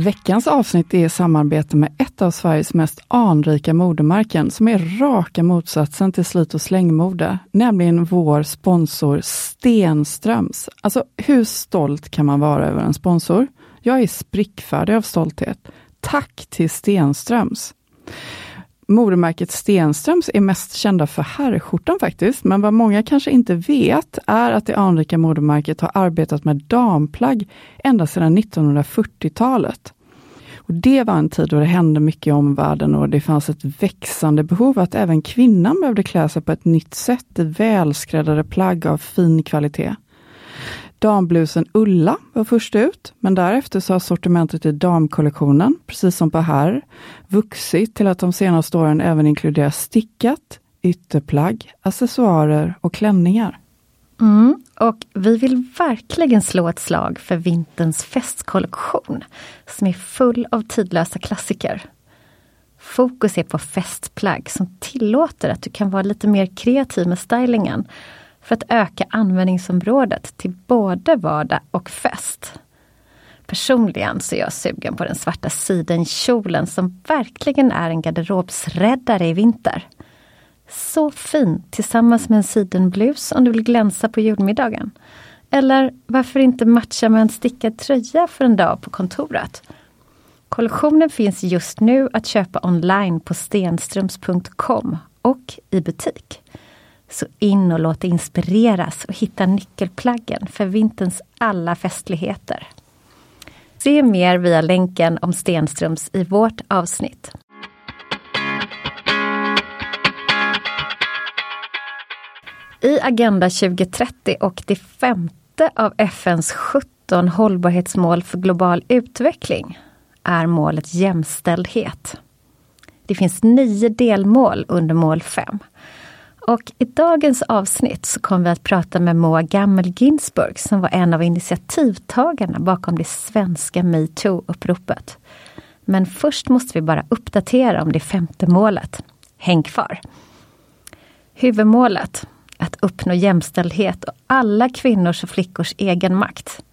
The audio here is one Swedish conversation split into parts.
Veckans avsnitt är i samarbete med ett av Sveriges mest anrika modemärken som är raka motsatsen till slit och slängmode, nämligen vår sponsor Stenströms. Alltså hur stolt kan man vara över en sponsor? Jag är sprickfärdig av stolthet. Tack till Stenströms! Modemärket Stenströms är mest kända för herrskjortan faktiskt, men vad många kanske inte vet är att det anrika modemärket har arbetat med damplagg ända sedan 1940-talet. Och Det var en tid då det hände mycket i omvärlden och det fanns ett växande behov att även kvinnan behövde klä sig på ett nytt sätt i välskräddade plagg av fin kvalitet. Damblusen Ulla var först ut, men därefter så har sortimentet i damkollektionen, precis som på herr, vuxit till att de senaste åren även inkluderar stickat, ytterplagg, accessoarer och klänningar. Mm, och vi vill verkligen slå ett slag för vinterns festkollektion som är full av tidlösa klassiker. Fokus är på festplagg som tillåter att du kan vara lite mer kreativ med stylingen för att öka användningsområdet till både vardag och fest. Personligen så är jag sugen på den svarta sidenkjolen som verkligen är en garderobsräddare i vinter. Så fin tillsammans med en sidenblus om du vill glänsa på julmiddagen. Eller varför inte matcha med en stickad tröja för en dag på kontoret? Kollektionen finns just nu att köpa online på stenströms.com och i butik. Så in och låt dig inspireras och hitta nyckelplaggen för vinterns alla festligheter. Se mer via länken om Stenströms i vårt avsnitt. I Agenda 2030 och det femte av FNs 17 hållbarhetsmål för global utveckling är målet jämställdhet. Det finns nio delmål under mål 5. Och i dagens avsnitt så kommer vi att prata med Moa Gammel Ginsburg som var en av initiativtagarna bakom det svenska metoo-uppropet. Men först måste vi bara uppdatera om det femte målet. Häng kvar! Huvudmålet, att uppnå jämställdhet och alla kvinnors och flickors egen makt.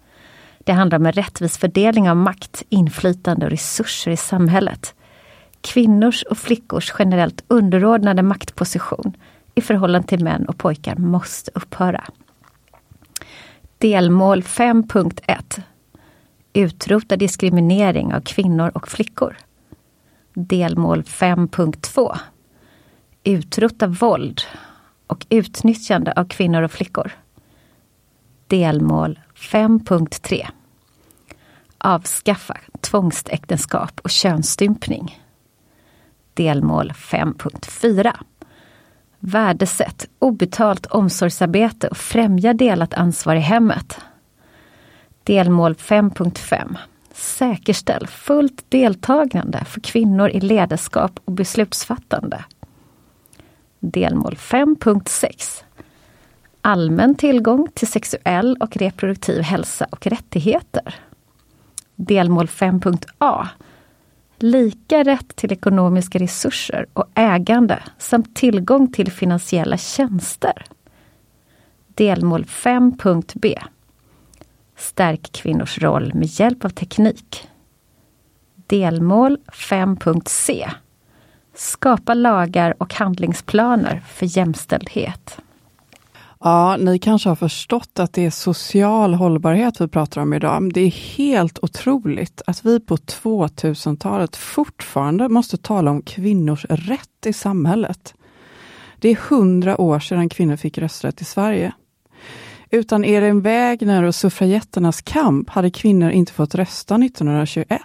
Det handlar om en rättvis fördelning av makt, inflytande och resurser i samhället. Kvinnors och flickors generellt underordnade maktposition i förhållande till män och pojkar måste upphöra. Delmål 5.1 Utrota diskriminering av kvinnor och flickor. Delmål 5.2 Utrota våld och utnyttjande av kvinnor och flickor. Delmål 5.3 Avskaffa tvångsäktenskap och könsstympning. Delmål 5.4 Värdesätt obetalt omsorgsarbete och främja delat ansvar i hemmet. Delmål 5.5 Säkerställ fullt deltagande för kvinnor i ledarskap och beslutsfattande. Delmål 5.6 Allmän tillgång till sexuell och reproduktiv hälsa och rättigheter. Delmål 5.a Lika rätt till ekonomiska resurser och ägande samt tillgång till finansiella tjänster. Delmål 5.b Stärk kvinnors roll med hjälp av teknik. Delmål 5.c Skapa lagar och handlingsplaner för jämställdhet. Ja, ni kanske har förstått att det är social hållbarhet vi pratar om idag. Det är helt otroligt att vi på 2000-talet fortfarande måste tala om kvinnors rätt i samhället. Det är hundra år sedan kvinnor fick rösträtt i Sverige. Utan Erin Wägner och suffragetternas kamp hade kvinnor inte fått rösta 1921.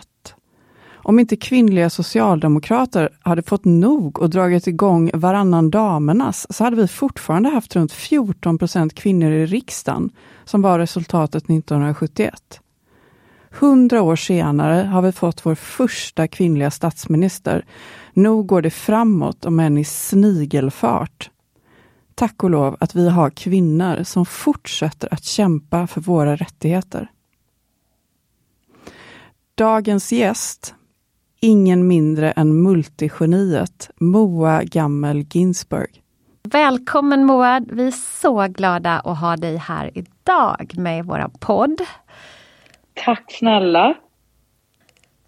Om inte kvinnliga socialdemokrater hade fått nog och dragit igång varannan damernas så hade vi fortfarande haft runt 14 procent kvinnor i riksdagen, som var resultatet 1971. Hundra år senare har vi fått vår första kvinnliga statsminister. Nog går det framåt, om än i snigelfart. Tack och lov att vi har kvinnor som fortsätter att kämpa för våra rättigheter. Dagens gäst ingen mindre än multigeniet Moa Gammel Ginsburg. Välkommen Moa! Vi är så glada att ha dig här idag med i vår podd. Tack snälla!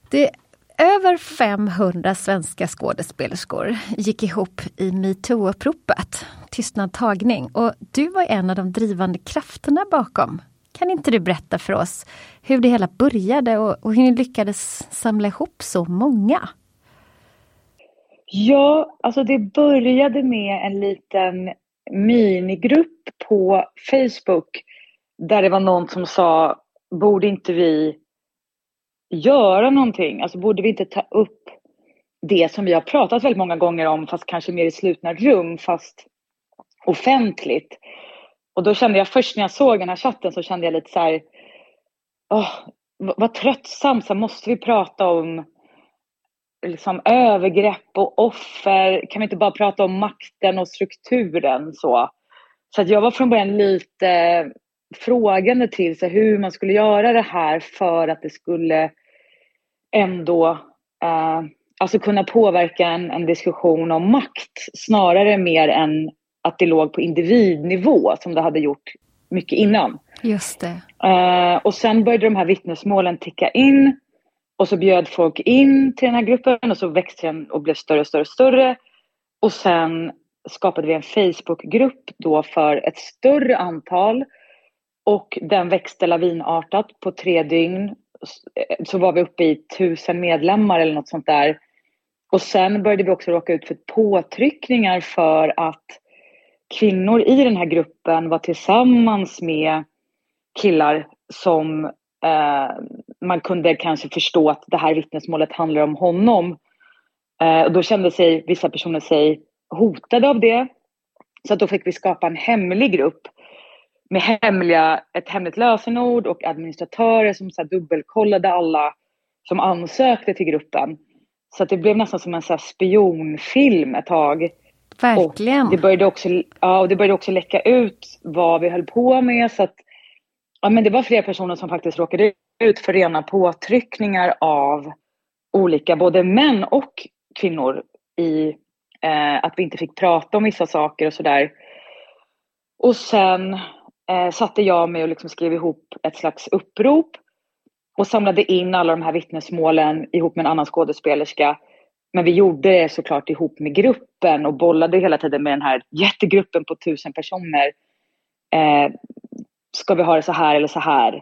Det över 500 svenska skådespelerskor gick ihop i metoo-uppropet Tystnad tagning och du var en av de drivande krafterna bakom. Kan inte du berätta för oss hur det hela började och, och hur ni lyckades samla ihop så många? Ja, alltså det började med en liten minigrupp på Facebook där det var någon som sa, borde inte vi göra någonting? Alltså borde vi inte ta upp det som vi har pratat väldigt många gånger om, fast kanske mer i slutna rum, fast offentligt. Och då kände jag först när jag såg den här chatten så kände jag lite så här, oh, vad tröttsamt, så måste vi prata om liksom, övergrepp och offer? Kan vi inte bara prata om makten och strukturen? Så, så att jag var från början lite frågande till så hur man skulle göra det här för att det skulle ändå eh, alltså kunna påverka en, en diskussion om makt snarare mer än att det låg på individnivå som det hade gjort mycket innan. Just det. Uh, och sen började de här vittnesmålen ticka in och så bjöd folk in till den här gruppen och så växte den och blev större och större och större. Och sen skapade vi en Facebookgrupp då för ett större antal och den växte lavinartat på tre dygn. Så var vi uppe i tusen medlemmar eller något sånt där. Och sen började vi också råka ut för påtryckningar för att kvinnor i den här gruppen var tillsammans med killar som eh, man kunde kanske förstå att det här vittnesmålet handlar om honom. Eh, och då kände sig vissa personer sig hotade av det. Så att då fick vi skapa en hemlig grupp med hemliga, ett hemligt lösenord och administratörer som så dubbelkollade alla som ansökte till gruppen. Så att det blev nästan som en så spionfilm ett tag Verkligen. Och det, började också, ja, och det började också läcka ut vad vi höll på med. Så att, ja, men det var flera personer som faktiskt råkade ut för rena påtryckningar av olika, både män och kvinnor i eh, att vi inte fick prata om vissa saker och sådär. Och sen eh, satte jag mig och liksom skrev ihop ett slags upprop och samlade in alla de här vittnesmålen ihop med en annan skådespelerska men vi gjorde det såklart ihop med gruppen och bollade hela tiden med den här jättegruppen på tusen personer. Eh, ska vi ha det så här eller så här?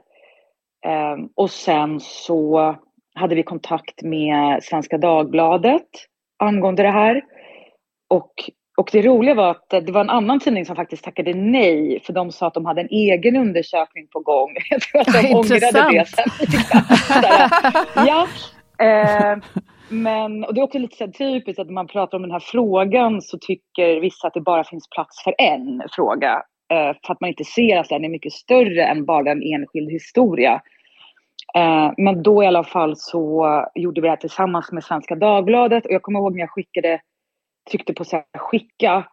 Eh, och sen så hade vi kontakt med Svenska Dagbladet angående det här. Och och det roliga var att det var en annan tidning som faktiskt tackade nej för de sa att de hade en egen undersökning på gång. Jag tror att de Ja, ångrade det sen. ja, eh, men och det är också lite så typiskt att när man pratar om den här frågan så tycker vissa att det bara finns plats för en fråga. Eh, för att man inte ser att den är mycket större än bara en enskild historia. Eh, men då i alla fall så gjorde vi det här tillsammans med Svenska Dagbladet och jag kommer ihåg när jag skickade, tryckte på så här, skicka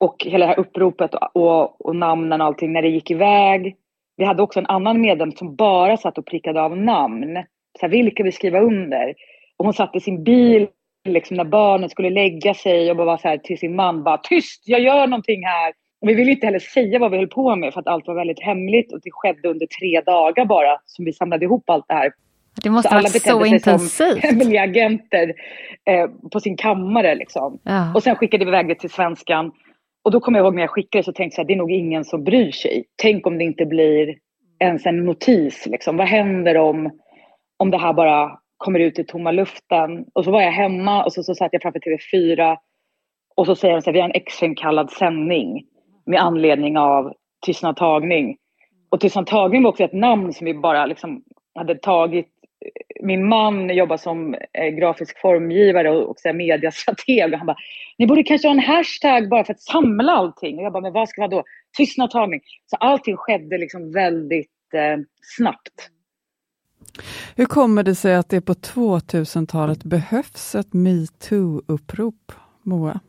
och hela det här uppropet och, och, och namnen och allting när det gick iväg. Vi hade också en annan medlem som bara satt och prickade av namn. Så här, vilka vi skriva under. Och hon satt i sin bil liksom, när barnen skulle lägga sig och bara så här till sin man bara tyst, jag gör någonting här. Och vi ville inte heller säga vad vi höll på med för att allt var väldigt hemligt och det skedde under tre dagar bara som vi samlade ihop allt det här. Det måste Så ha varit så intensivt. hemliga agenter eh, på sin kammare liksom. Ja. Och sen skickade vi iväg det till svenskan. Och då kommer jag ihåg när jag skickade så tänkte jag att det är nog ingen som bryr sig. Tänk om det inte blir ens en notis. Liksom. Vad händer om, om det här bara kommer ut i tomma luften? Och så var jag hemma och så, så satt jag framför TV4 och så säger de så här, vi har en extrainkallad sändning med anledning av Tystnad tagning. Och Tystnad tagning var också ett namn som vi bara liksom hade tagit min man jobbar som eh, grafisk formgivare och, och mediastrateg och han bara, ni borde kanske ha en hashtag bara för att samla allting. Och jag bara, men vad ska vara då? Tystnadtagning. Så allting skedde liksom väldigt eh, snabbt. Hur kommer det sig att det på 2000-talet behövs ett metoo-upprop, Moa?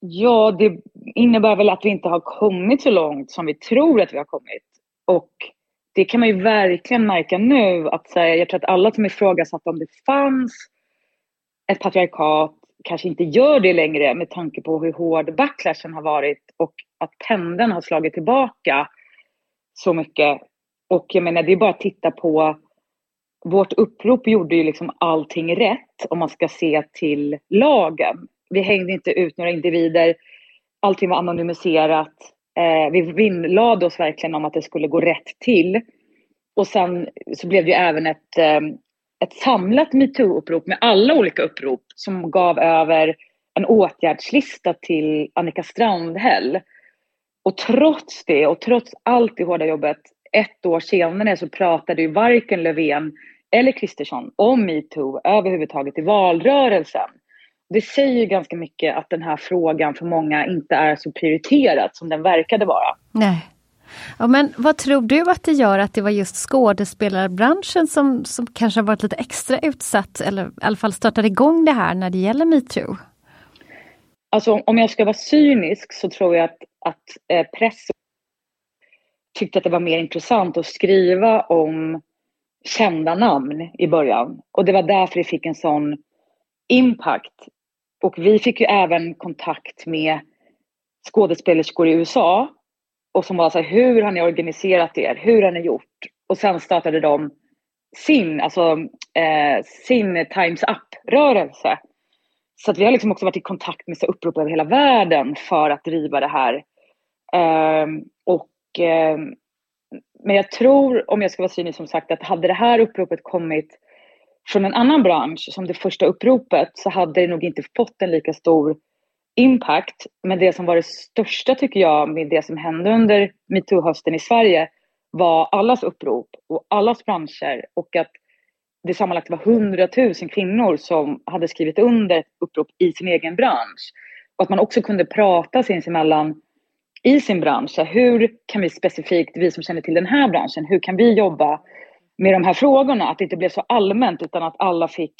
Ja, det innebär väl att vi inte har kommit så långt som vi tror att vi har kommit. Och det kan man ju verkligen märka nu. Att, här, jag tror att alla som ifrågasatte om det fanns ett patriarkat kanske inte gör det längre med tanke på hur hård backlashen har varit och att pendeln har slagit tillbaka så mycket. Och jag menar, det är bara att titta på vårt upprop gjorde ju liksom allting rätt om man ska se till lagen. Vi hängde inte ut några individer. Allting var anonymiserat. Eh, vi vinnlade oss verkligen om att det skulle gå rätt till. Och sen så blev det ju även ett, eh, ett samlat metoo-upprop med alla olika upprop som gav över en åtgärdslista till Annika Strandhäll. Och trots det och trots allt det hårda jobbet, ett år senare så pratade ju varken Löfven eller Kristersson om metoo överhuvudtaget i valrörelsen. Det säger ju ganska mycket att den här frågan för många inte är så prioriterad som den verkade vara. Nej. Ja, men vad tror du att det gör att det var just skådespelarbranschen som, som kanske har varit lite extra utsatt eller i alla fall startade igång det här när det gäller metoo? Alltså om jag ska vara cynisk så tror jag att, att eh, press tyckte att det var mer intressant att skriva om kända namn i början. Och det var därför det fick en sån impact. Och vi fick ju även kontakt med skådespelerskor i USA. Och som var så här, hur har ni organiserat er? Hur har ni gjort? Och sen startade de sin, alltså, eh, sin Times Up-rörelse. Så att vi har liksom också varit i kontakt med så upprop över hela världen för att driva det här. Ehm, Ehm, men jag tror, om jag ska vara cynisk som sagt, att hade det här uppropet kommit från en annan bransch som det första uppropet så hade det nog inte fått en lika stor impact. Men det som var det största tycker jag med det som hände under metoo-hösten i Sverige var allas upprop och allas branscher och att det sammanlagt var 100 000 kvinnor som hade skrivit under ett upprop i sin egen bransch. Och att man också kunde prata sinsemellan i sin bransch. Hur kan vi specifikt, vi som känner till den här branschen, hur kan vi jobba med de här frågorna? Att det inte blev så allmänt utan att alla fick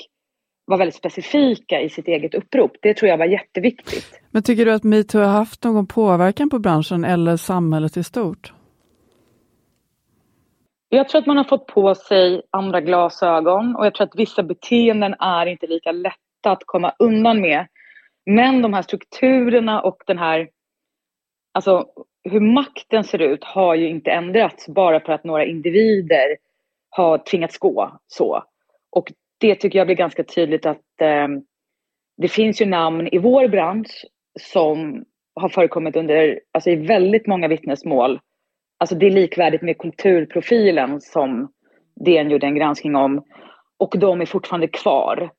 vara väldigt specifika i sitt eget upprop. Det tror jag var jätteviktigt. Men tycker du att metoo har haft någon påverkan på branschen eller samhället i stort? Jag tror att man har fått på sig andra glasögon och jag tror att vissa beteenden är inte lika lätta att komma undan med. Men de här strukturerna och den här, alltså hur makten ser ut har ju inte ändrats bara för att några individer har tvingats gå så. Och det tycker jag blir ganska tydligt att eh, det finns ju namn i vår bransch som har förekommit under, alltså i väldigt många vittnesmål. Alltså det är likvärdigt med kulturprofilen som DN gjorde en granskning om. Och de är fortfarande kvar.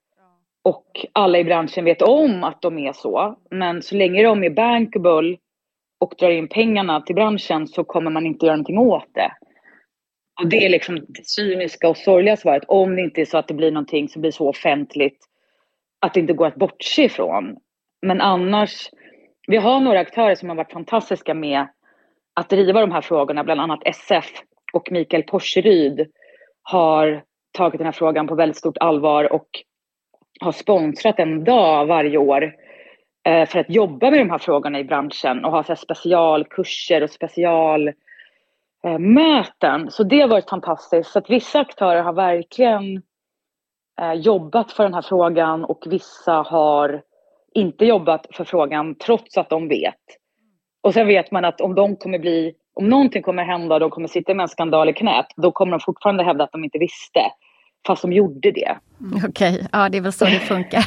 och alla i branschen vet om att de är så. Men så länge de är bankable och drar in pengarna till branschen så kommer man inte göra någonting åt det. Och det är liksom det cyniska och sorgliga svaret. Om det inte är så att det blir någonting som blir så offentligt att det inte går att bortse ifrån. Men annars, vi har några aktörer som har varit fantastiska med att driva de här frågorna, bland annat SF och Mikael Porseryd har tagit den här frågan på väldigt stort allvar och har sponsrat en dag varje år eh, Eh, för att jobba med de här frågorna i branschen och ha så specialkurser och specialmöten. Eh, så det har varit fantastiskt. Så att vissa aktörer har verkligen eh, jobbat för den här frågan och vissa har inte jobbat för frågan trots att de vet. Och sen vet man att om de kommer bli, om någonting kommer hända och de kommer sitta med en skandal i knät, då kommer de fortfarande hävda att de inte visste. Fast de gjorde det. Okej, okay. ja det är väl så det funkar.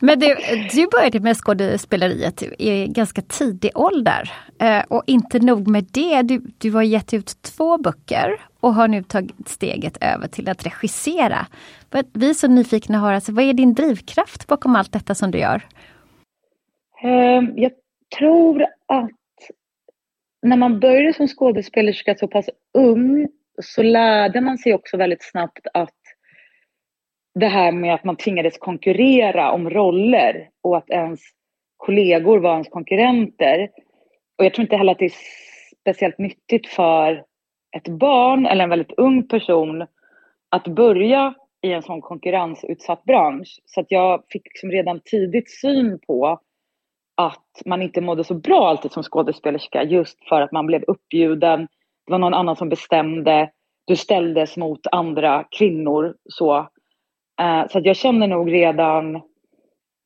Men du, du började med skådespeleriet i ganska tidig ålder. Eh, och inte nog med det, du, du har gett ut två böcker och har nu tagit steget över till att regissera. Vi är så nyfikna har, alltså, vad är din drivkraft bakom allt detta som du gör? Ehm, jag tror att när man började som skådespelerska så pass ung så lärde man sig också väldigt snabbt att det här med att man tvingades konkurrera om roller och att ens kollegor var ens konkurrenter. Och jag tror inte heller att det är speciellt nyttigt för ett barn eller en väldigt ung person att börja i en sån konkurrensutsatt bransch. Så att jag fick liksom redan tidigt syn på att man inte mådde så bra alltid som skådespelerska just för att man blev uppbjuden. Det var någon annan som bestämde. Du ställdes mot andra kvinnor. Så, eh, så att jag kände nog redan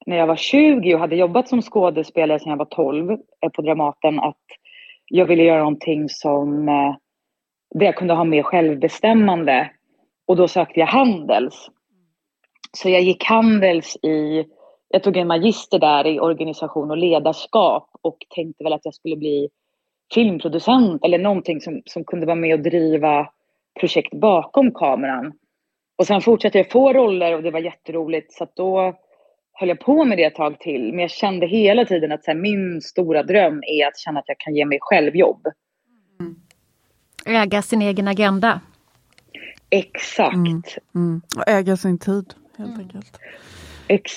när jag var 20 och hade jobbat som skådespelare sedan jag var 12 eh, på Dramaten att jag ville göra någonting som eh, där jag kunde ha mer självbestämmande. Och då sökte jag Handels. Så jag gick Handels i jag tog en magister där i organisation och ledarskap och tänkte väl att jag skulle bli filmproducent eller någonting som, som kunde vara med och driva projekt bakom kameran. Och sen fortsatte jag få roller och det var jätteroligt så att då höll jag på med det ett tag till. Men jag kände hela tiden att så här, min stora dröm är att känna att jag kan ge mig själv jobb. Mm. Äga sin egen agenda. Exakt. Mm. Mm. Och äga sin tid helt mm. enkelt. Ex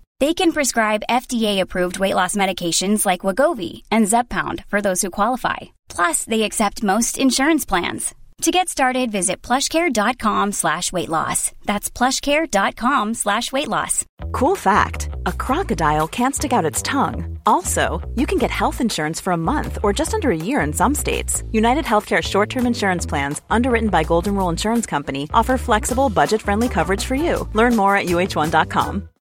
They can prescribe FDA-approved weight loss medications like Wagovi and Zepbound for those who qualify. Plus, they accept most insurance plans. To get started, visit plushcare.com slash weight loss. That's plushcare.com slash weight loss. Cool fact, a crocodile can't stick out its tongue. Also, you can get health insurance for a month or just under a year in some states. United Healthcare short-term insurance plans, underwritten by Golden Rule Insurance Company, offer flexible, budget-friendly coverage for you. Learn more at uh1.com.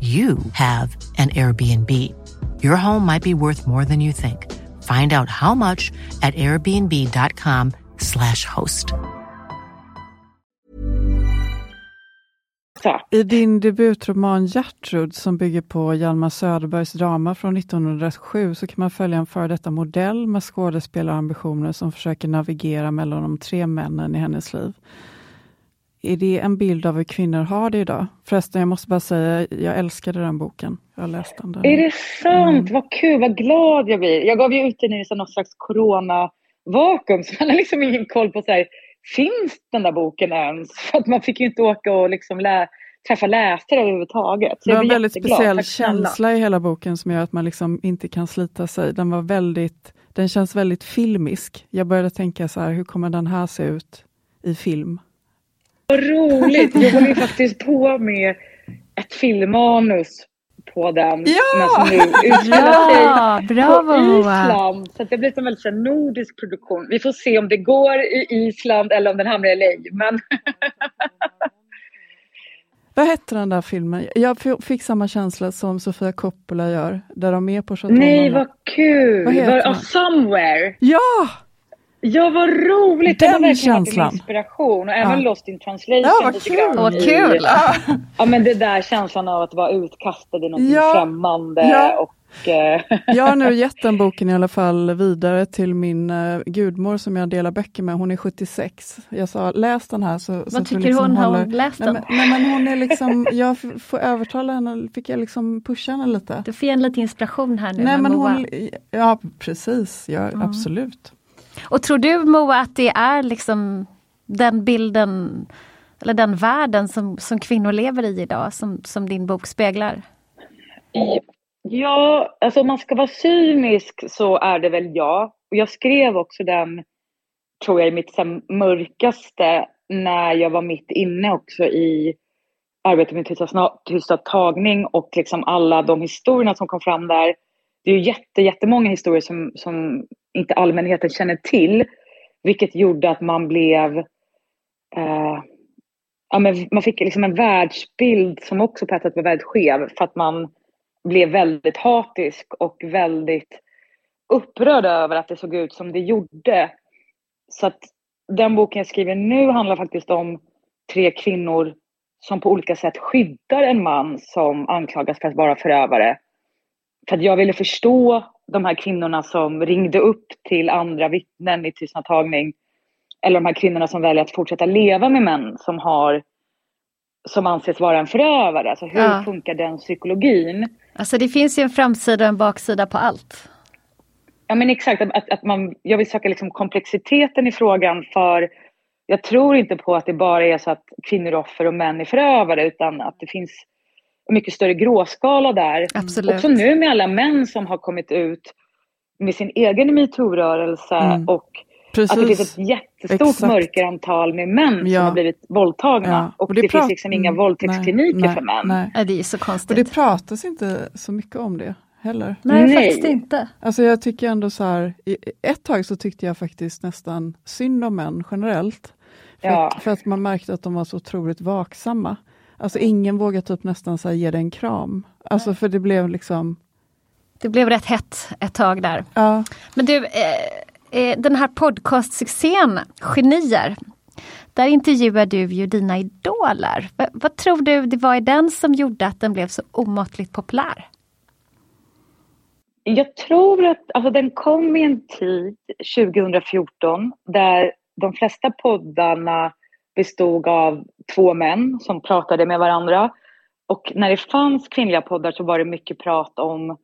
you have an Airbnb. Your home might be worth more than you think. Find out how much at airbnb.com slash host. I din debutroman Gertrud som bygger på Hjalmar Söderbergs drama från 1907 så kan man följa en före detta modell med skådespelarambitioner som försöker navigera mellan de tre männen i hennes liv. Är det en bild av hur kvinnor har det idag? Förresten, jag måste bara säga, jag älskade den boken. Jag har läst den. Är det sant? Mm. Vad kul, vad glad jag blir. Jag gav ju ut den i något slags corona-vakuum, så man har liksom ingen koll på så här, finns den där boken ens? För att man fick ju inte åka och liksom lä träffa läsare överhuvudtaget. Så det var en väldigt speciell känsla i hela boken som gör att man liksom inte kan slita sig. Den var väldigt, den känns väldigt filmisk. Jag började tänka så här, hur kommer den här se ut i film? Vad roligt! Jag håller ju faktiskt på med ett filmmanus på den. Ja! Som nu utspelar Ja, sig bravo, på. Island. Så det blir en väldigt nordisk produktion. Vi får se om det går i Island eller om den hamnar i LA. Men Vad hette den där filmen? Jag fick samma känsla som Sofia Coppola gör, där de är på Chateau nej, vad kul! Vad heter Var, oh, somewhere! Ja! Ja, vad roligt! Den det har verkligen varit känslan. en inspiration. Och även Ja. Lost in translation. Ja, vad kul. grann Vad kul! Ja, men det där känslan av att vara utkastad i något Ja. främmande. Ja. Och, eh, Jag har nu gett den boken i alla fall vidare till min uh, gudmor som jag delar böcker med. Hon är 76. Jag sa läs den här. Så, så Vad får tycker liksom hon? Har hålla- hon läst Nej den? men, nej, men hon är liksom, jag får övertala henne, fick jag liksom pusha henne lite. Du får ge en lite inspiration här nu Nej med men Moa. hon, ja precis, ja, absolut. Och tror du Moa att det är liksom den bilden eller den världen som, som kvinnor lever i idag som, som din bok speglar? Ja, alltså om man ska vara cynisk så är det väl ja. Och jag skrev också den, tror jag, i mitt mörkaste när jag var mitt inne också i arbetet med tysta, sna- tysta tagning och liksom alla de historierna som kom fram där. Det är ju jätte, jättemånga historier som, som inte allmänheten känner till, vilket gjorde att man blev eh, ja, men man fick liksom en världsbild som också på ett sätt var väldigt skev för att man blev väldigt hatisk och väldigt upprörd över att det såg ut som det gjorde. Så att den boken jag skriver nu handlar faktiskt om tre kvinnor som på olika sätt skyddar en man som anklagas för att vara förövare. För att jag ville förstå de här kvinnorna som ringde upp till andra vittnen i tystnadtagning. Eller de här kvinnorna som väljer att fortsätta leva med män som har som anses vara en förövare. Alltså hur Ja. funkar den psykologin? Alltså det finns ju en framsida och en baksida på allt. Ja men exakt, att, att man, jag vill söka liksom komplexiteten i frågan för jag tror inte på att det bara är så att kvinnor är offer och män är förövare utan att det finns mycket större gråskala där. Absolut. Också nu med alla män som har kommit ut med sin egen metoo-rörelse Mm. och Precis. att det finns ett jättestort Exakt. mörkerantal med män Ja. som har blivit våldtagna. Ja, Och, och det, det finns liksom inga mm, våldtäktskliniker nej, för män. Nej. Ja, det är så Och konstigt. det pratas inte så mycket om det heller. Nej, Nej. faktiskt inte. Alltså jag tycker ändå så här, i- ett tag så tyckte jag faktiskt nästan synd om män generellt. För, Ja. att, för att man märkte att de var så otroligt vaksamma. Alltså ingen vågade typ nästan så ge dig en kram. Alltså för det blev liksom, Det blev rätt hett ett tag där. ja. Men du, eh, eh, den här podcastsuccén Genier. Där intervjuar du ju dina idoler. Va, vad tror du det var i den som gjorde att den blev så omåttligt populär? Jag tror att alltså, den kom i en tid, 2014, där de flesta poddarna bestod av två män som pratade med varandra. Och när det fanns kvinnliga poddar så var det mycket prat om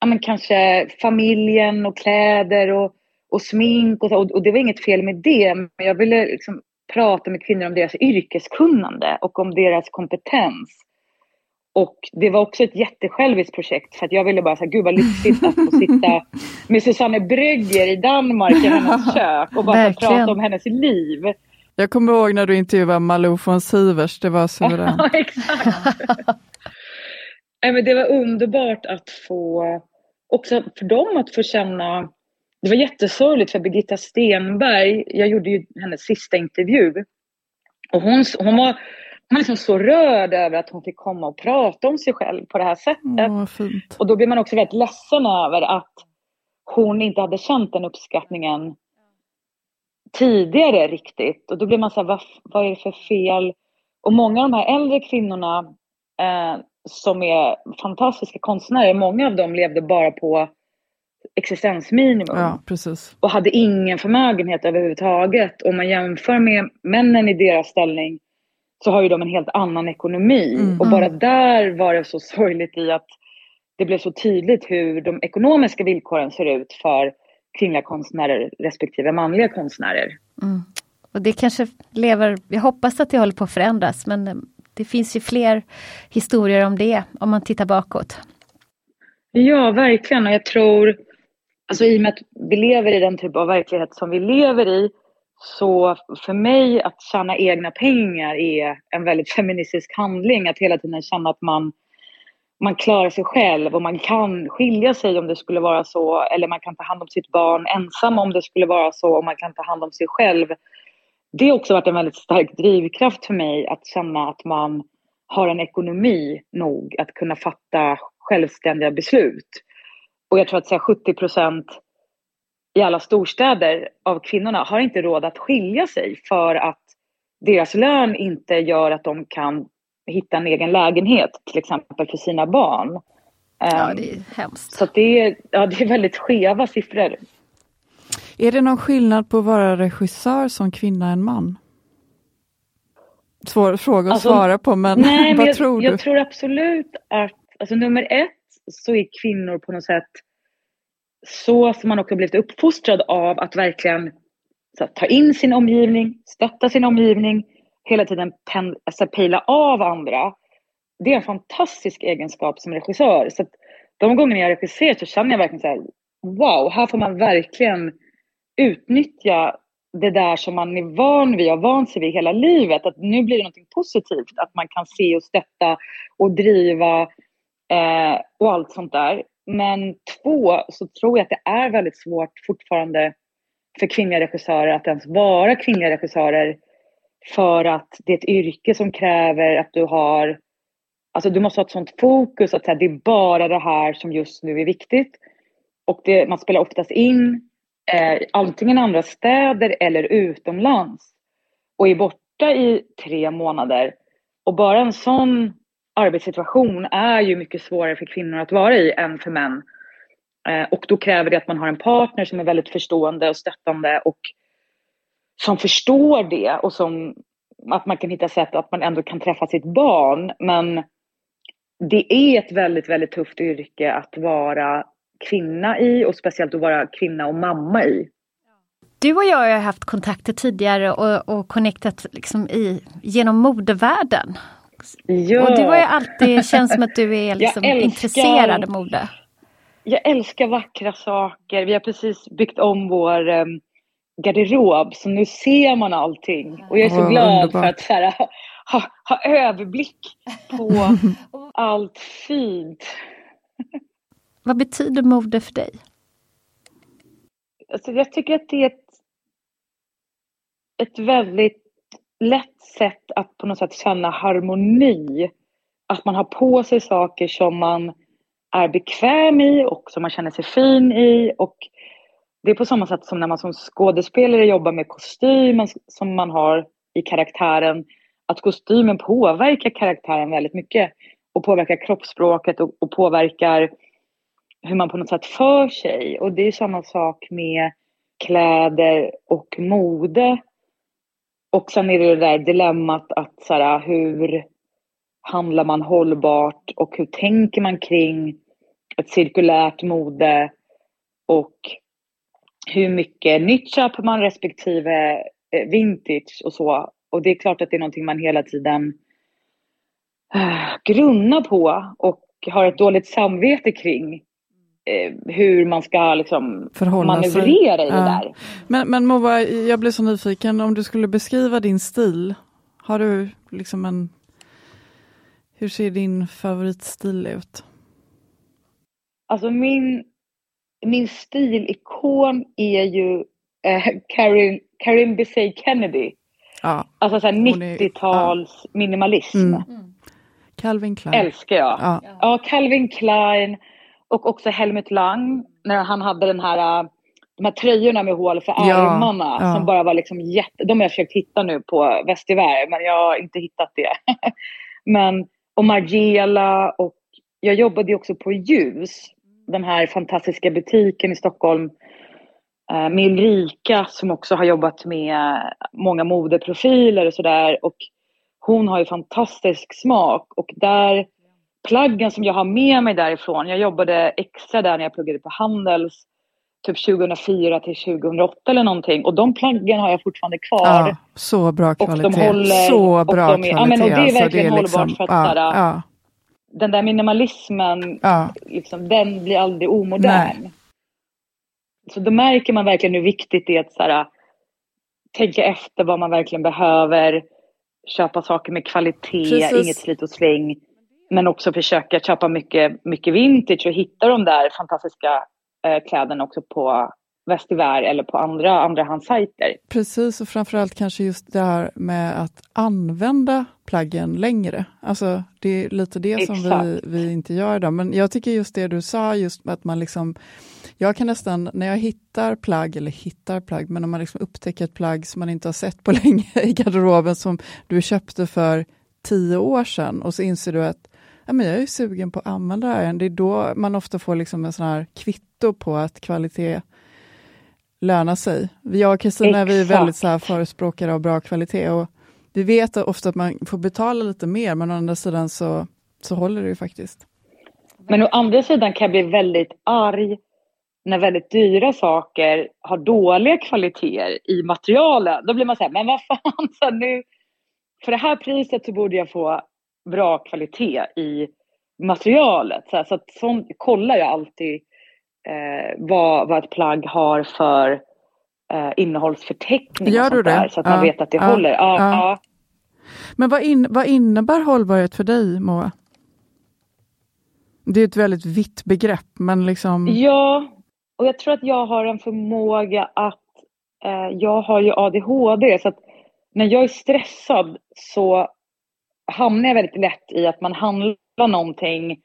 ja, men kanske familjen och kläder och, och smink. Och, så, och, och det var inget fel med det, men jag ville liksom prata med kvinnor om deras yrkeskunnande och om deras kompetens. Och det var också ett jättesjälviskt projekt för att jag ville bara säga, gud vad lyxigt att få sitta med Susanne Brögger i Danmark i hennes kök och bara prata om hennes liv. Jag kommer ihåg när du intervjuade Malou von Sivers, det var suveränt. Ja, exakt. men det var underbart att få, också för dem att få känna, det var jättesorgligt för Birgitta Stenberg, jag gjorde ju hennes sista intervju och hon, hon var man är liksom så rörd över att hon fick komma och prata om sig själv på det här sättet. Oh, och då blir man också väldigt ledsen över att hon inte hade känt den uppskattningen tidigare riktigt. Och då blir man så här, vad, vad är det för fel? Och många av de här äldre kvinnorna eh, som är fantastiska konstnärer, många av dem levde bara på existensminimum. Ja. Och hade ingen förmögenhet överhuvudtaget. Om man jämför med männen i deras ställning så har ju de en helt annan ekonomi. Mm. Och bara där var det så sorgligt i att det blev så tydligt hur de ekonomiska villkoren ser ut för kvinnliga konstnärer respektive manliga konstnärer. Mm. Och det kanske lever, jag hoppas att det håller på att förändras men det finns ju fler historier om det om man tittar bakåt. Ja, verkligen. Och jag tror, alltså i och med att vi lever i den typ av verklighet som vi lever i, så för mig att tjäna egna pengar är en väldigt feministisk handling. Att hela tiden känna att man, man klarar sig själv och man kan skilja sig om det skulle vara så. Eller man kan ta hand om sitt barn ensam om det skulle vara så. Och man kan ta hand om sig själv. Det har också varit en väldigt stark drivkraft för mig att känna att man har en ekonomi nog att kunna fatta självständiga beslut. Och jag tror att så 70 procent i alla storstäder av kvinnorna har inte råd att skilja sig för att deras lön inte gör att de kan hitta en egen lägenhet till exempel för sina barn. Ja, ehm, det är hemskt. Så det är, ja, det är väldigt skeva siffror. Är det någon skillnad på att vara regissör som kvinna än man? Svår fråga att alltså, svara på, men nej, vad men jag, tror du? Jag tror absolut att, alltså nummer ett så är kvinnor på något sätt så som man också blivit uppfostrad av att verkligen här, ta in sin omgivning, stötta sin omgivning, hela tiden pen, alltså, pejla av andra. Det är en fantastisk egenskap som regissör. Så de gånger jag regisserar så känner jag verkligen så här, wow, här får man verkligen utnyttja det där som man är van vid och vant sig vid hela livet. Att nu blir det något positivt, att man kan se och stötta och driva eh, och allt sånt där. Men två, så tror jag att det är väldigt svårt fortfarande för kvinnliga regissörer att ens vara kvinnliga regissörer för att det är ett yrke som kräver att du har Alltså du måste ha ett sånt fokus att här, det är bara det här som just nu är viktigt. Och det, man spelar oftast in eh, antingen andra städer eller utomlands. Och är borta i tre månader. Och bara en sån arbetssituation är ju mycket svårare för kvinnor att vara i än för män. Eh, och då kräver det att man har en partner som är väldigt förstående och stöttande och som förstår det och som att man kan hitta sätt att man ändå kan träffa sitt barn. Men det är ett väldigt, väldigt tufft yrke att vara kvinna i och speciellt att vara kvinna och mamma i. Du och jag har haft kontakter tidigare och, och connectat liksom i, genom modevärlden. Ja. Och det var ju alltid, känns som att du är liksom älskar, intresserad av mode. Jag älskar vackra saker. Vi har precis byggt om vår um, garderob så nu ser man allting. Och jag är så oh, glad underbar. för att så här, ha, ha överblick på allt fint. Vad betyder mode för dig? Alltså, jag tycker att det är ett, ett väldigt lätt sätt att på något sätt känna harmoni. Att man har på sig saker som man är bekväm i och som man känner sig fin i. Och det är på samma sätt som när man som skådespelare jobbar med kostymen som man har i karaktären. Att kostymen påverkar karaktären väldigt mycket och påverkar kroppsspråket och, och påverkar hur man på något sätt för sig. Och det är samma sak med kläder och mode. Och sen är det det där dilemmat att så här, hur handlar man hållbart och hur tänker man kring ett cirkulärt mode och hur mycket nytt köper man respektive eh, vintage och så. Och det är klart att det är någonting man hela tiden eh, grunna på och har ett dåligt samvete kring eh, hur man ska liksom manövrera sig. i det ja. där. Men, men Moa, jag blev så nyfiken, om du skulle beskriva din stil, har du liksom en... Hur ser din favoritstil ut? Alltså min, min stilikon är ju eh, Karin, Karin Bissey Kennedy. Ja. Alltså så 90-tals ja. minimalism. Mm. Calvin Klein. Älskar jag. Ja. ja, Calvin Klein och också Helmut Lang när han hade den här de här tröjorna med hål för armarna som bara var liksom jätte... De har jag försökt hitta nu på Vestivair men jag har inte hittat det. men, och Margiela och jag jobbade ju också på Ljus, den här fantastiska butiken i Stockholm eh, med Ulrika som också har jobbat med många modeprofiler och sådär. Och hon har ju fantastisk smak och där plaggen som jag har med mig därifrån, jag jobbade extra där när jag pluggade på Handels typ 2004 till 2008 eller någonting och de plaggen har jag fortfarande kvar. Ja, så bra kvalitet. Och de håller, så bra och de är, kvalitet. Ja, men, och det är alltså, verkligen det är liksom, hållbart för att ja, ja. Den där minimalismen, ja. liksom, den blir aldrig omodern. Nej. Så då märker man verkligen hur viktigt det är att såhär, tänka efter vad man verkligen behöver, köpa saker med kvalitet, Precis. inget slit och släng. Men också försöka köpa mycket, mycket vintage och hitta de där fantastiska eh, kläderna också på Vestivair eller på andra andrahandssajter. Precis, och framförallt kanske just det här med att använda plaggen längre. Alltså det är lite det Exakt. som vi, vi inte gör idag. Men jag tycker just det du sa, just att man liksom jag kan nästan, när jag hittar plagg, eller hittar plagg, men om man liksom upptäcker ett plagg som man inte har sett på länge i garderoben som du köpte för tio år sedan och så inser du att ja, men jag är sugen på att använda det här. Det är då man ofta får liksom en sån här kvitto på att kvalitet lönar sig. Jag och Kristina vi är väldigt så här förespråkare av bra kvalitet och vi vet ofta att man får betala lite mer men å andra sidan så, så håller det ju faktiskt. Men å andra sidan kan jag bli väldigt arg när väldigt dyra saker har dåliga kvaliteter i materialen. Då blir man så här, men vad fan, så nu, för det här priset så borde jag få bra kvalitet i materialet. Så, så att sånt kollar jag alltid eh, vad, vad ett plagg har för eh, innehållsförteckning. Gör du det? Där, så att man vet att det ja, håller. Ja, ja. Men vad, in, vad innebär hållbarhet för dig, Moa? Det är ett väldigt vitt begrepp, men liksom... Ja, och jag tror att jag har en förmåga att... Eh, jag har ju ADHD, så att när jag är stressad så hamnar jag väldigt lätt i att man handlar någonting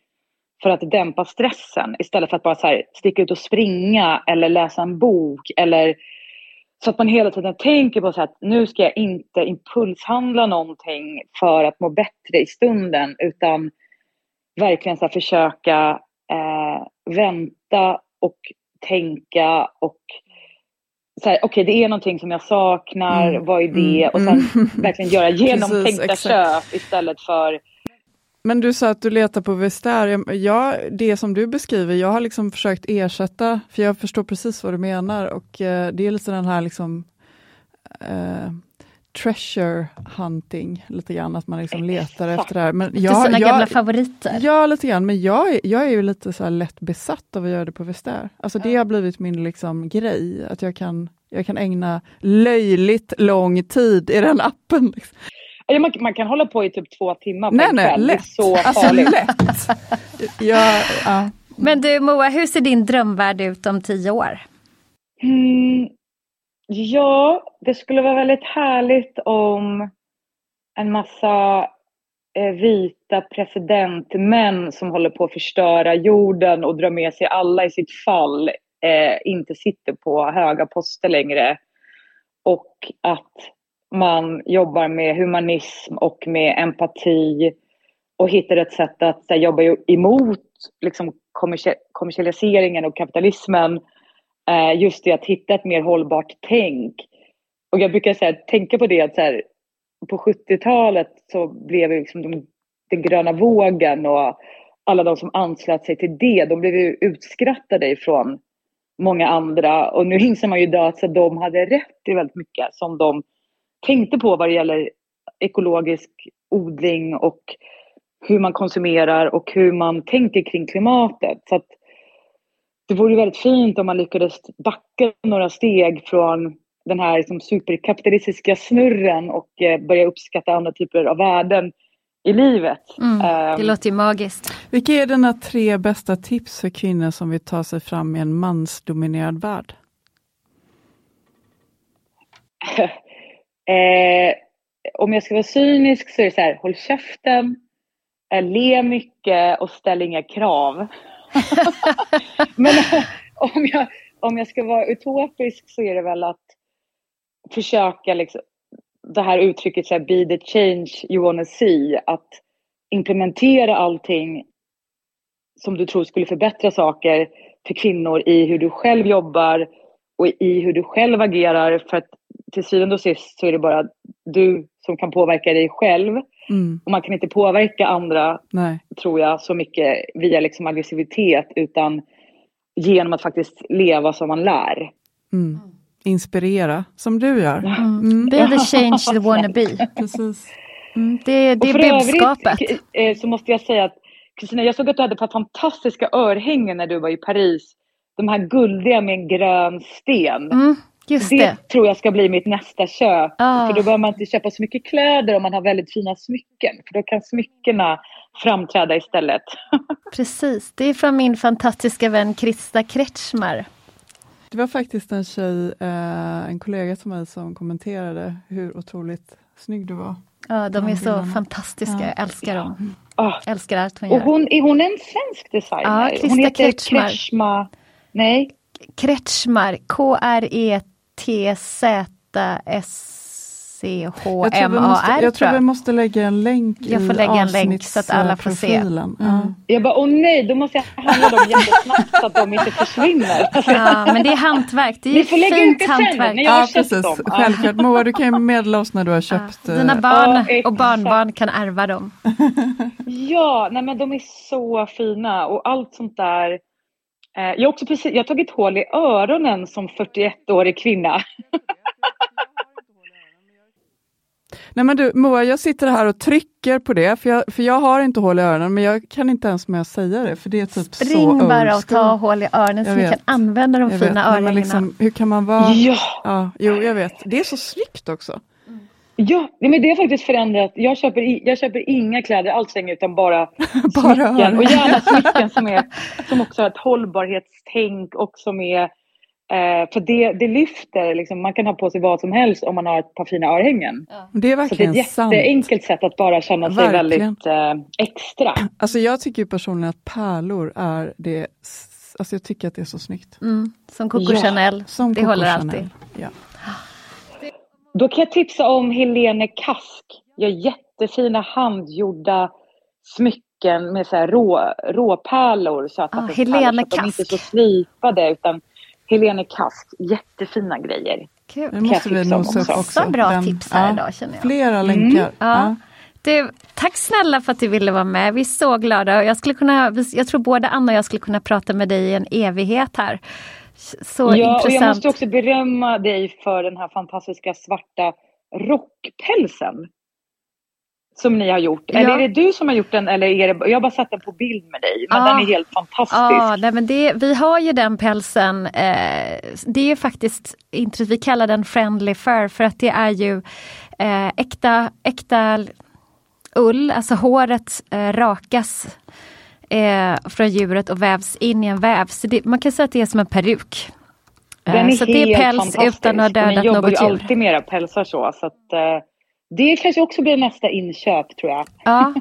för att dämpa stressen istället för att bara så här, sticka ut och springa eller läsa en bok eller så att man hela tiden tänker på så att nu ska jag inte impulshandla någonting för att må bättre i stunden utan verkligen så försöka eh, vänta och tänka och okej okay, det är någonting som jag saknar, mm. vad är det? Mm. Och sen mm. verkligen göra genomtänkta Precis, köp istället för men du sa att du letar på Vestiaire. Ja, det som du beskriver, jag har liksom försökt ersätta, för jag förstår precis vad du menar och eh, det är lite den här liksom eh, treasure hunting, lite grann, att man liksom letar efter det här. Men jag, sina jag, gamla favoriter? Ja, lite grann, men jag, jag är ju lite så lätt besatt av att göra det på Vestiaire. Alltså det har blivit min liksom grej, att jag kan, jag kan ägna löjligt lång tid i den appen. Liksom. Man, man, kan hålla på i typ två timmar på nej, en nej, kväll. Lätt. Det är så alltså, farligt. Lätt. ja, ja. Men du Moa, hur ser din drömvärld ut om tio år? Mm, Ja, det skulle vara väldigt härligt om en massa eh, vita presidentmän som håller på att förstöra jorden och dra med sig alla i sitt fall eh, inte sitter på höga poster längre. Och att man jobbar med humanism och med empati och hittar ett sätt att här, jobba emot liksom, kommersialiseringen och kapitalismen Eh, just det att hitta ett mer hållbart tänk. Och jag brukar säga, tänka på det att så här, på 70-talet så blev liksom de, den gröna vågen och alla de som anslöt sig till det, de blev ju utskrattade ifrån många andra. Och nu inser man ju idag att de hade rätt i väldigt mycket som de tänkte på vad det gäller ekologisk odling och hur man konsumerar och hur man tänker kring klimatet. Så att det vore väldigt fint om man lyckades backa några steg från den här liksom superkapitalistiska snurren och eh, börja uppskatta andra typer av värden i livet. Mm, det Um, låter ju magiskt. Vilka är dina tre bästa tips för kvinnor som vill ta sig fram i en mansdominerad värld? eh, om jag ska vara cynisk så är det så här, håll käften, eh, le mycket och ställ inga krav. Men eh, om jag, om jag ska vara utopisk så är det väl att försöka liksom, det här uttrycket så här, be the change you wanna see, att implementera allting som du tror skulle förbättra saker för kvinnor i hur du själv jobbar och i hur du själv agerar. För att till syvende och sist så är det bara du som kan påverka dig själv. Mm, Och man kan inte påverka andra, nej. tror jag, så mycket via liksom aggressivitet utan genom att faktiskt leva som man lär. Mm. Inspirera, som du gör. Mm. Mm. Be the change you wanna be. Precis. Mm, det, det är Och för budskapet. Övrigt, eh, så måste jag säga att Kristina, jag såg att du hade ett par fantastiska örhängen när du var i Paris. De här guldiga med en grön sten. Mm, just det, det. tror jag ska bli mitt nästa köp. Ah. För då behöver man inte köpa så mycket kläder om man har väldigt fina smycken. För då kan smyckena framträda istället. Precis, det är från min fantastiska vän Krista Kretschmar. Det var faktiskt en tjej, eh, en kollega till mig som kommenterade hur otroligt snygg du var. Ja, de är så fantastiska, Ja. jag älskar dem. Ah. Älskar allt hon Och gör. hon, är hon en svensk designer? Ja, Krista hon heter Kretschmar. Kretschmar. Nej, Kretschmar, E Jag tror, vi måste, K-R-E-T-Z-S-C-H-M-A-R jag tror vi tror jag. måste lägga en länk Jag får i lägga en länk så att alla får se. Mm. jag bara åh nej, då måste jag handla dem jättesnabbt så att de inte försvinner. Ja, men det är hantverk, det är Ni får lägga fint ut sen, hantverk. när jag har Ja, köpt precis. dem. Självklart. Moa, du kan ju meddela oss när du har köpt. Ja, eh, dina barn Ja, och barnbarn kan ärva dem. Ja, nej men de är så fina och allt sånt där. Eh, jag, har också precis, jag har tagit hål i öronen som 41-årig kvinna. Nej men du Moa, jag sitter här och trycker på det, för jag, för jag har inte hål i öronen, men jag kan inte ens med att säga det, för det är typ så Ring old bara och ta hål i öronen så Jag vi vet. kan använda de fina örhängena. liksom, Hur kan man vara... Ja, Ja, jo, jag vet. Det är så snyggt också. Ja men det har faktiskt förändrat. Jag köper, i, jag köper inga kläder alls längre utan bara, Bara smycken. Och gärna smycken som, är, som också har ett hållbarhetstänk och som är Eh, för det, det lyfter, liksom, man kan ha på sig vad som helst om man har ett par fina örhängen. Det är Så det är verkligen ett sant. jätteenkelt sätt att bara känna sig Verkligen. väldigt eh, extra. Alltså jag tycker ju personligen att pärlor är det, alltså jag tycker att det är så snyggt. Mm, som Coco Ja, Chanel, Som det Coco håller Chanel. alltid. Ja. Då kan jag tipsa om Helene Kask. Gör jättefina handgjorda smycken med så här rå, råpärlor. Så att Ah, att Helene så att de inte är så Kask. slipade utan Helene Kask, jättefina grejer. Kul. Det måste vi nosa upp också. också. Så bra Den- tips här ja, idag känner jag. Flera Mm. länkar. Ja. Du, tack snälla för att du ville vara med. Vi är så glada. Jag, skulle kunna, jag tror både Anna och jag skulle kunna prata med dig i en evighet här. Så ja, och jag intressant. måste också berömma dig för den här fantastiska svarta rockpälsen. Som ni har gjort. Eller Ja. är det du som har gjort den eller är det, jag har bara sett den på bild med dig. Men Ja. den är helt fantastisk. Ja, nej, men det, vi har ju den pälsen. Eh, det är faktiskt intressant. Vi kallar den friendly fur för att det är ju eh, äkta, äkta ull, alltså håret eh, rakas eh, från djuret och vävs in i en väv. Så det, man kan säga att det är som en peruk. Eh, Den är så helt det är päls utan att ha dödat Ni jobbar något ju djur. alltid med era pälsar så. så att, eh, det kanske också blir nästa inköp tror jag. Ja,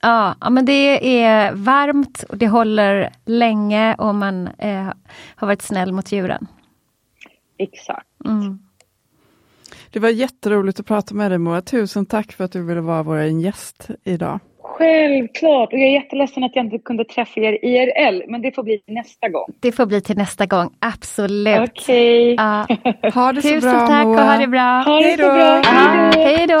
ja, men det är varmt och det håller länge och man eh, har varit snäll mot djuren. Exakt. Mm. Det var jätteroligt att prata med dig Moa. Tusen tack för att du ville vara vår gäst idag. Självklart. Och jag är jätteledsen att jag inte kunde träffa er IRL. Men det får bli nästa gång. Det får bli till nästa gång, absolut. Okej. Ja. Ha det så Tusen bra tack Moa. och ha det bra. Ha det Hej så bra. Hej då.